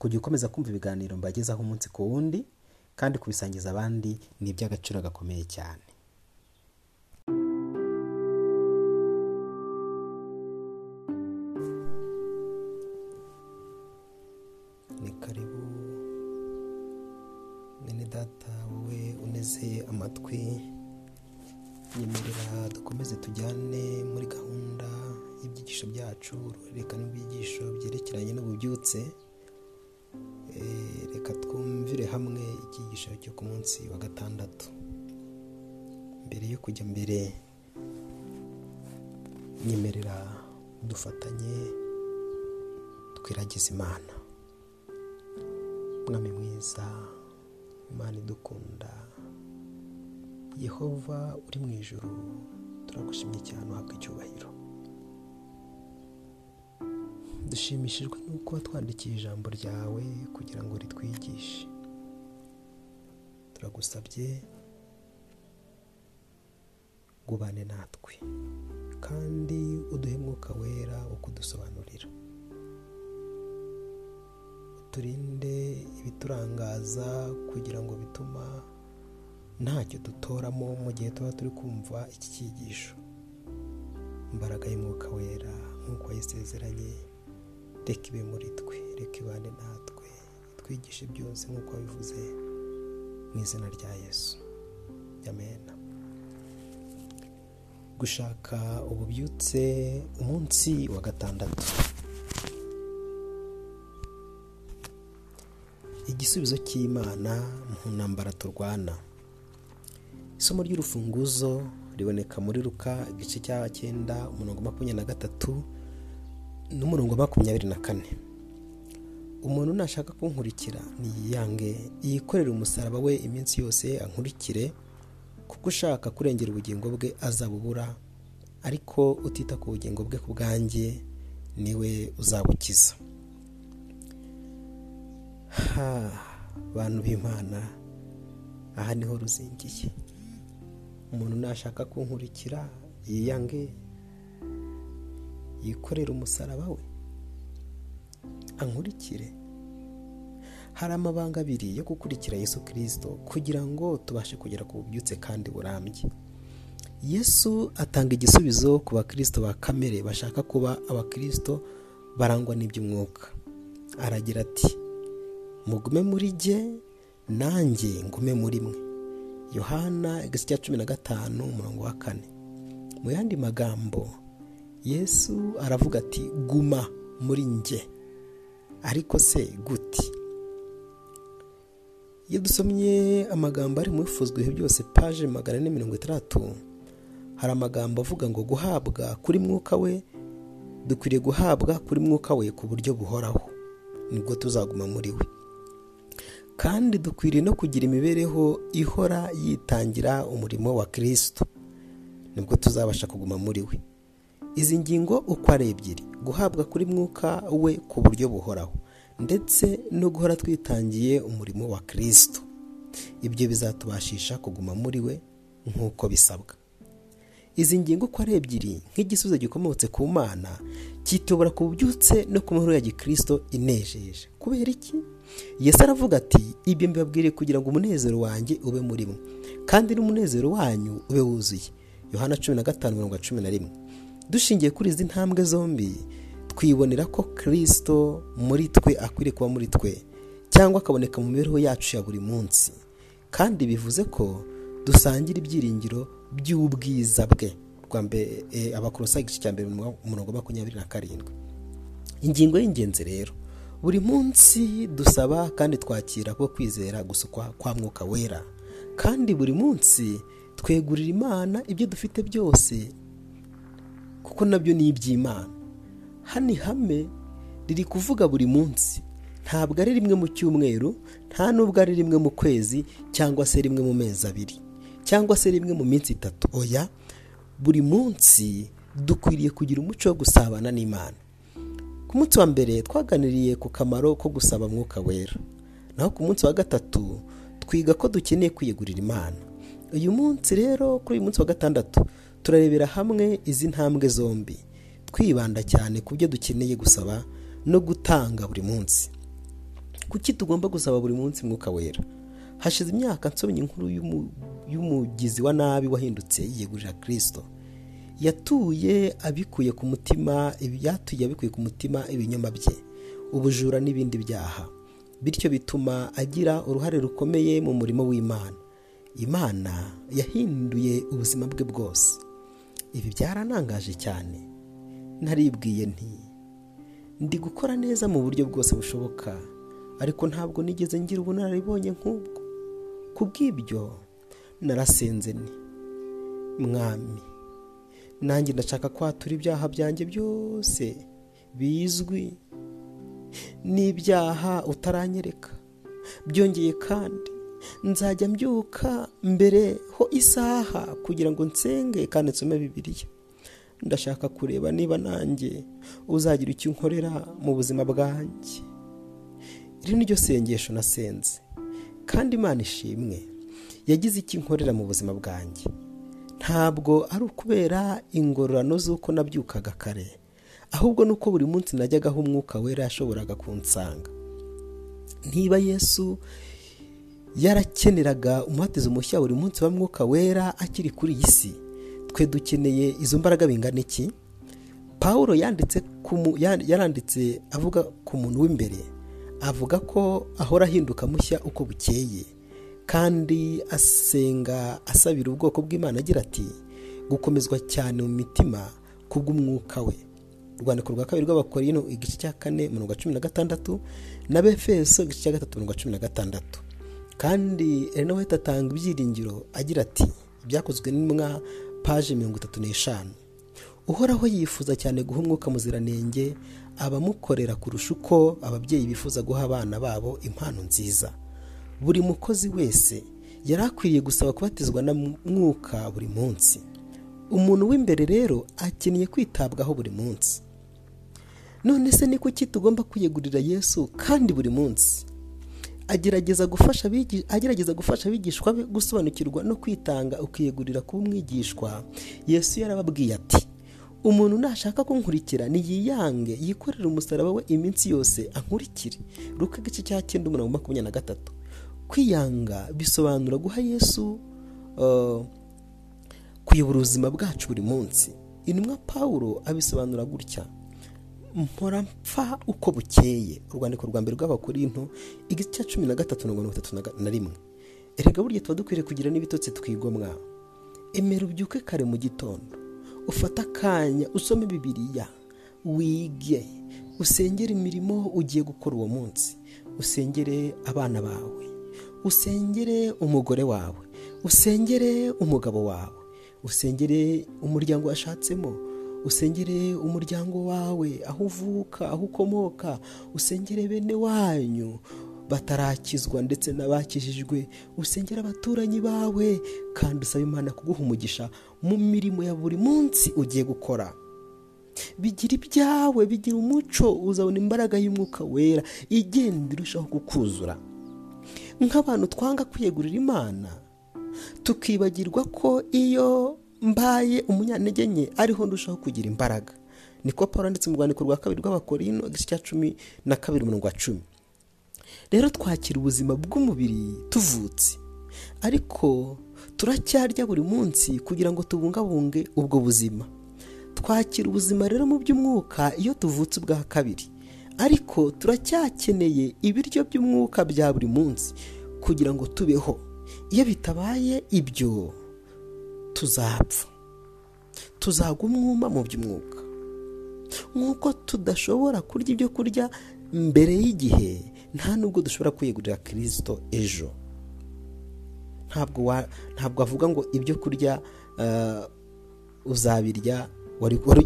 kujya ukomeza kumva ibiganiro mbagezaho umunsi ku wundi kandi kubisangiza abandi ni iby'agaciro gakomeye cyane. Ni karibu. Mwene uneze amatwi. Nyemerera dukomeze tujyane muri gahunda y'ibyigisho byacu uruhererekane rw'ibyigisho byerekeranye n'ububyutse. Icyigisho cyo ku munsi wa gatandatu. Mbere yo kujya mbere nyemerera dufatanye twiragize imana. Mwami mwiza imana idukunda yehova uri mu ijoro turagushimye cyane uhabwa icyubahiro. Dushimishijwe n'uko watwandikiye ijambo ryawe kugira ngo ritwigishe. Turagusabye ngo ubane natwe. Kandi uduhe mwuka wera wo kudusobanurira. Uturinde ibiturangaza kugira ngo bituma ntacyo dutoramo mu gihe tuba turi kumva iki cyigisho imbaraga y'umwuka wera nk'uko wayisezeranye reka ibe muri twe reka ibane natwe twigishe byose nk'uko wabivuze. Mu izina rya yesu. Amena gushaka ububyutse umunsi wa gatandatu. Igisubizo cy'imana mu ntambara turwana. Isomo ry'urufunguzo riboneka muri ruka igice cya cyenda umurongo makumyabiri na gatatu n'umurongo makumyabiri na kane. Umuntu nashaka kunkurikira niyiyange yikorere umusaraba we iminsi yose ankurikire kuko ushaka kurengera ubugingo bwe azabubura. Ariko utita ku bugingo bwe ku bwanjye ni we uzabukiza. Bantu b'imana aha ni ho ruzingiye. Umuntu nashaka kunkurikira yiyange yikorera umusaraba we. Ankurikire. Hari amabanga abiri yo gukurikira yesu kirisito kugira ngo tubashe kugera ku bubyutse kandi burambye. Yesu atanga igisubizo ku bakirisito ba kamere bashaka kuba abakirisito barangwa n'iby'umwuka. Aragira ati mugume muri jye nanjye ngume muri mwe. Yohana igice cya cumi na gatanu umurongo wa kane. Mu yandi magambo yesu aravuga ati guma muri njye. Ariko se guti? Iyo dusomye amagambo ari mu ibihe byose paje magana ane mirongo itandatu hari amagambo avuga ngo guhabwa kuri mwuka we dukwiriye guhabwa kuri mwuka we ku buryo buhoraho. Nibwo tuzaguma muri we. Kandi dukwiriye no kugira imibereho ihora yitangira umurimo wa kirisito ni bwo tuzabasha kuguma muri we. Izi ngingo uko ari ebyiri. Guhabwa kuri mwuka we ku buryo buhoraho ndetse no guhora twitangiye umurimo wa kirisito ibyo bizatubashisha kuguma muri we nk'uko bisabwa. Izi ngingo uko ari ebyiri nk'igisubizo gikomotse ku mana kitobora ku bubyutse no ku mahoro ya gikirisito inejeje. Kubera iki? Yesu aravuga ati ibyo mbibabwiriye kugira ngo umunezero wanjye ube muri mwe kandi n'umunezero wanyu ube wuzuye. Yohana cumi na gatanu mirongo cumi na rimwe. Dushingiye kuri izi ntambwe zombi twibonera ko kirisito muri twe akwiriye kuba muri twe cyangwa akaboneka mu mibereho yacu ya buri munsi. Kandi bivuze ko dusangira ibyiringiro by'ubwiza bwe. Mbere abakorosa igice cya mbere umurongo makumyabiri na karindwi. Ingingo y'ingenzi rero buri munsi dusaba kandi twakira ko kwizera gusukwa kwa mwuka wera. Kandi buri munsi twegurira imana ibyo dufite byose kuko na byo ni iby'imana. Hano ihame riri kuvuga buri munsi. Ntabwo ari rimwe mu cyumweru nta nubwo ari rimwe mu kwezi cyangwa se rimwe mu mezi abiri cyangwa se rimwe mu minsi itatu. Oya buri munsi dukwiriye kugira umuco wo gusabana n'imana. Ku munsi wa mbere twaganiriye ku kamaro ko gusaba mwuka wera. Naho ku munsi wa gatatu twiga ko dukeneye kwiyegurira imana. Uyu munsi rero kuri uyu munsi wa gatandatu turarebera hamwe izi ntambwe zombi. Twibanda cyane ku byo dukeneye gusaba no gutanga buri munsi. Kuki tugomba gusaba buri munsi mwuka wera? Hashize imyaka nsomye inkuru y'umugizi wa nabi wahindutse yiyegurira kirisito yatuye abikuye ku mutima yatuye abikuye ku mutima ibinyoma bye ubujura n'ibindi byaha. Bityo bituma agira uruhare rukomeye mu murimo w'imana. Imana yahinduye ubuzima bwe bwose. Ibi byaranangaje cyane. Naribwiye nti ndi gukora neza mu buryo bwose bushoboka ariko ntabwo nigeze ngira ubunararibonye nk'ubwo. Ku bw'ibyo narasenze ni mwami nanjye ndashaka kwatura ibyaha byanjye byose bizwi n'ibyaha utaranyereka. Byongeye kandi nzajya mbyuka mbere ho isaha kugira ngo nsenge kandi nsome bibiliya. Ndashaka kureba niba nanjye uzagira icyo unkorera mu buzima bwanjye. Iri ni ryo sengesho nasenze. Kandi imana ishimwe yagize icyo inkorera mu buzima bwanjye. Ntabwo ari ukubera ingororano z'uko nabyukaga kare ahubwo ni uko buri munsi najyagaho umwuka wera yashoboraga kunsanga. Niba yesu yarakeneraga umubatizo mushya buri munsi wa mwuka wera akiri kuri iyi si. Twe dukeneye izo mbaraga bingana iki? Paul yaranditse avuga ku muntu w'imbere. Avuga ko ahora ahinduka mushya uko bukeye. Kandi asenga asabira ubwoko bw'imana agira ati gukomezwa cyane mu mitima kubw'umwuka we. Urwandiko rwa kabiri rw'abakorino igice cya kane mirongo cumi na gatandatu na befeso igice cya gatatu mirongo cumi na gatandatu. Kandi rero we atanga ibyiringiro agira ati byakozwe n'imwa paje mirongo itatu n'eshanu. Uhoraho yifuza cyane guha umwuka muziranenge abamukorera kurusha uko ababyeyi bifuza guha abana babo impano nziza. Buri mukozi wese yari akwiriye gusaba kubatizwa na mwuka buri munsi. Umuntu w'imbere rero akeneye kwitabwaho buri munsi. None se ni kuki tugomba kwiyegurira yesu kandi buri munsi? Agerageza gufasha agerageza gufasha abigishwa be gusobanukirwa no kwitanga ukiyegurira kuba umwigishwa yesu yarababwiye ati umuntu nashaka kunkurikira niyiyange yikorere umusaraba we iminsi yose ankurikire. Ruka igice cya cyenda umurongo makumyabiri na gatatu. Kwiyanga bisobanura guha yesu kuyobora ubuzima bwacu buri munsi. Intumwa paul abisobanura gutya mpora mpfa uko bukeye. Urwandiko rwa mbere rw'abakorinto igice cya cumi na gatatu mirongo itatu na rimwe. Erega burya tuba dukwiriye kugira n'ibitotsi twigomwa emera ubyuke kare mu gitondo. Ufate akanya usome bibiliya. Wige. Usengere imirimo ugiye gukora uwo munsi. Usengere abana bawe. Usengere umugore wawe. Usengere umugabo wawe. Usengere umuryango washatsemo. Usengere umuryango wawe aho uvuka aho ukomoka usengere bene wanyu batarakizwa ndetse n'abakijijwe. Usengera abaturanyi bawe kandi usaba imana kuguha umugisha mu mirimo ya buri munsi ugiye gukora. Bigira ibyawe bigira umuco uzabona imbaraga y'umwuka wera igenda irushaho kukuzura. Nk'abantu twanga kwiyegurira imana tukibagirwa ko iyo mbaye umunyantege nke ariho ndushaho kugira imbaraga. Niko paul ndetse mu rwandiko rwa kabiri rw'abakorino igice cya cumi na kabiri umurongo wa cumi. Rero twakira ubuzima bw'umubiri tuvutse. Ariko turacyarya buri munsi kugira ngo tubungabunge ubwo buzima. Twakira ubuzima rero mu by'umwuka iyo tuvutse ubwa kabiri. Ariko turacyakeneye ibiryo by'umwuka bya buri munsi kugira ngo tubeho. Iyo bitabaye ibyo tuzapfa. Tuzagwa umwuma mu by'umwuka. Nk'uko tudashobora kurya ibyo kurya mbere y'igihe nta nubwo dushobora kwiyegurira kirisito ejo. Ntabwo avuga ngo ibyo kurya uzabirya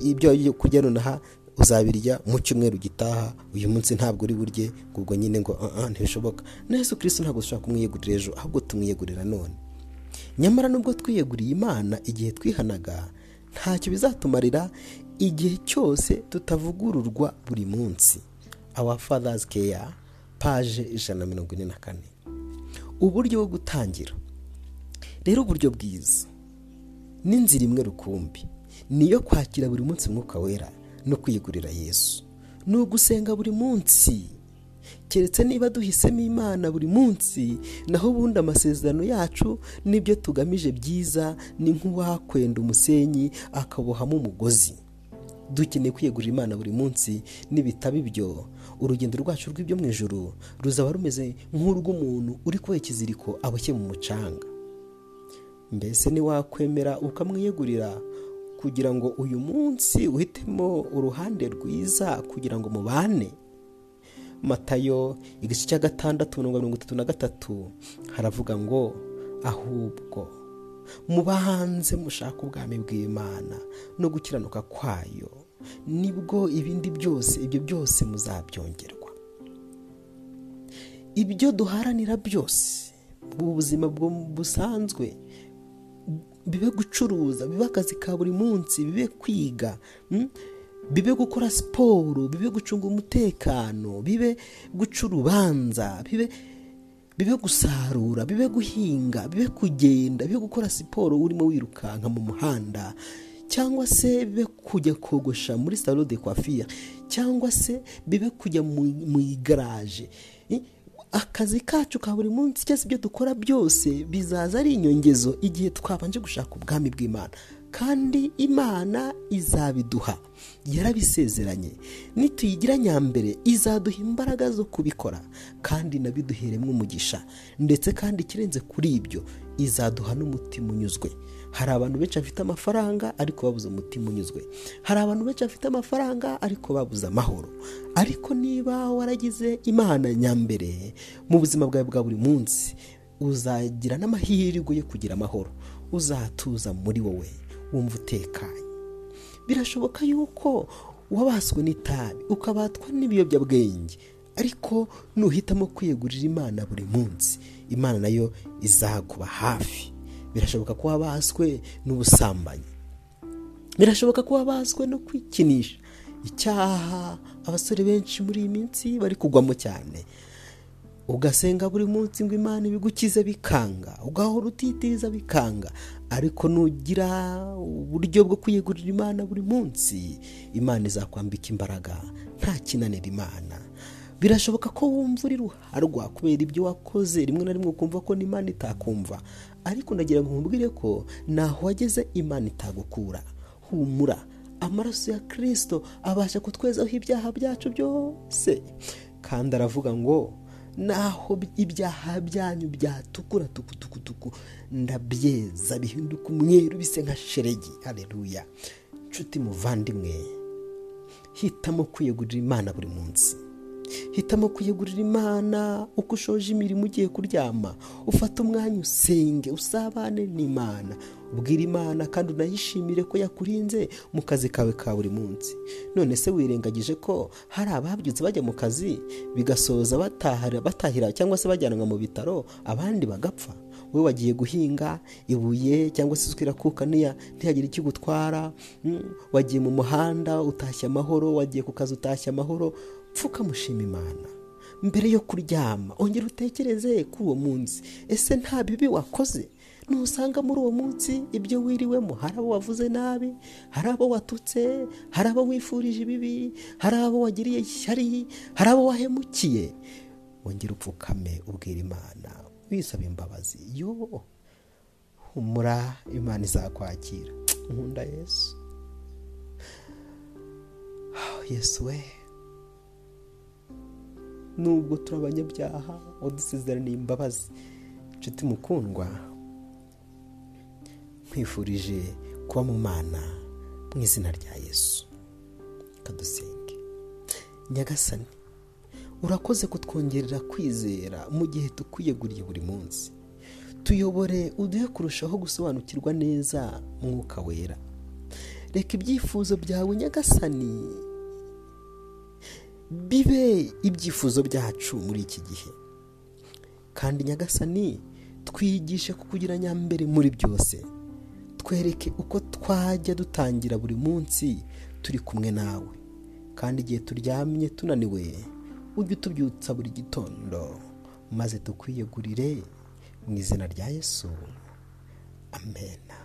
ibyo kurya nonaha uzabirya mu cyumweru gitaha uyu munsi ntabwo uri burye ubwo nyine ngo "Ah, ah, ntibishoboka. Na yesu kirisito ntabwo dushobora kumwiyegurira ejo ahubwo tumwiyegurira none. Nyamara nubwo twiyeguriye imana igihe twihanaga ntacyo bizatumarira igihe cyose tutavugururwa buri munsi. Our fathers care paje ijana na mirongo ine na kane. Uburyo bwo gutangira. Rero uburyo bwiza. N'inzira imwe rukumbi. Niyo kwakira buri munsi umwuka wera no kwiyegurira yesu. Ni ugusenga buri munsi. Keretse niba duhisemo imana buri munsi naho ubundi amasezerano yacu n'ibyo tugamije byiza ni nk'uwakwenda umusenyi akabohamo umugozi. Dukeneye kwiyegurira imana buri munsi nibitaba ibyo. Urugendo rwacu rw'ibyo mu ijoro ruzaba rumeze nk'urw'umuntu uri kuboha ikiziriko aboshye mu mucanga. Mbese ntiwakwemera ukamwiyegurira kugira ngo uyu munsi uhitemo uruhande rwiza kugira ngo mubane? Matayo igice cya gatandatu mirongo itatu na gatatu haravuga ngo ahubwo mubanze mushaka ubwami bw'imana no gukiranuka kwayo ni bwo ibindi byose ibyo byose muzabyongerwa. Ibyo duharanira byose mu buzima busanzwe bibe gucuruza bibe akazi ka buri munsi bibe kwiga bibe gukora siporo bibe gucunga umutekano bibe guca urubanza bibe bibe gusarura bibe guhinga bibe kugenda bibe gukora siporo urimo wirukanka mu muhanda cyangwa se bibe kujya kogosha muri salo de coiffure cyangwa se bibe kujya mu igaraje. Akazi kacu ka buri munsi cyangwa se ibyo dukora byose bizaza ari inyongezo igihe twabanje gushaka ubwami bw'imana. Kandi imana izabiduha. Yarabisezeranye. Nituyigira nyambere izaduha imbaraga zo kubikora kandi nabiduheremo umugisha ndetse kandi ikirenze kuri ibyo izaduha n'umutima unyuzwe. Hari abantu benshi bafite amafaranga ariko babuze umutima unyuzwe. Hari abantu benshi bafite amafaranga ariko babuze amahoro. Ariko niba waragize imana nyambere mu buzima bwawe bwa buri munsi uzagira n'amahirwe yo kugira amahoro. Uzatuza muri wowe. Wumva utekanye. Birashoboka yuko wabaswe n'itabi ukabatwa n'ibiyobyabwenge. Ariko nuhitamo kwiyegurira imana buri munsi. Imana na yo izakuba hafi. Birashoboka ko wabaswe n'ubusambanyi. Birashoboka ko wabaswe no kwikinisha. Icyaha abasore benshi muri iyi minsi bari kugwamo cyane. Ugasenga buri munsi ngo imana ibigukize bikanga ugahora utitiriza bikanga. Ariko nugira uburyo bwo kwiyegurira imana buri munsi imana izakwambika imbaraga nta kinanira imana. Birashoboka ko wumva uri ruharwa kubera ibyo wakoze rimwe na rimwe ukumva ko n'imana itakumva. Ariko ndagira ngo nkubwire ko naho wageze imana itagukura. Humura. Amaraso ya kirisito abasha kutwezaho ibyaha byacu byose. Kandi aravuga ngo naho ibyaha byanyu byatukura tukutukutuku ndabyeza bihinduka umweru bise nka sheregi. Hareruya nshuti muvandimwe hitamo kwiyegurira imana buri munsi. Hitamo kuyegurira imana uko ushoje imirimo ugiye kuryama ufate umwanya usenge usabane n'imana. Ubwira imana kandi unayishimire ko yakurinze mu kazi kawe ka buri munsi. None se wirengagije ko hari ababyutse bajya mu kazi bigasoza batahira cyangwa se bajyanwa mu bitaro abandi bagapfa? Wowe wagiye guhinga ibuye cyangwa se irakuka ntihagire icyo igutwara wagiye mu muhanda utashye amahoro wagiye ku kazi utashye amahoro pfuka mushima imana. Mbere yo kuryama ongera utekereze kuri uwo munsi. Ese nta bibi wakoze? Ntusanga muri uwo munsi ibyo wiriwemo hari abo wavuze nabi hari abo watutse hari abo wifurije ibibi hari abo wagiriye ishyari hari abo wahemukiye. Wongera upfukame ubwira imana. Wisaba imbabazi. Yo humura imana izakwakira. Nkunda yesu. Yesu we. Nubwo turi abanyabyaha wadusezeraniye imbabazi. Inshuti mukundwa nkwifurije kuba mu mana mu izina rya yesu. Kadusenge. Nyagasani urakoze kutwongerera kwizera mu gihe tukwiyeguriye buri munsi. Tuyobore uduhe kurushaho gusobanukirwa neza mwuka wera. Reka ibyifuzo byawe nyagasani bibe ibyifuzo byacu muri iki gihe. Kandi nyagasani twigishe kukugira nyambere muri byose. Twereke uko twajya dutangira buri munsi turi kumwe nawe. Kandi igihe turyamye tunaniwe ujye utubyutsa buri gitondo. Maze tukwiyegurire mu izina rya yesu. Amena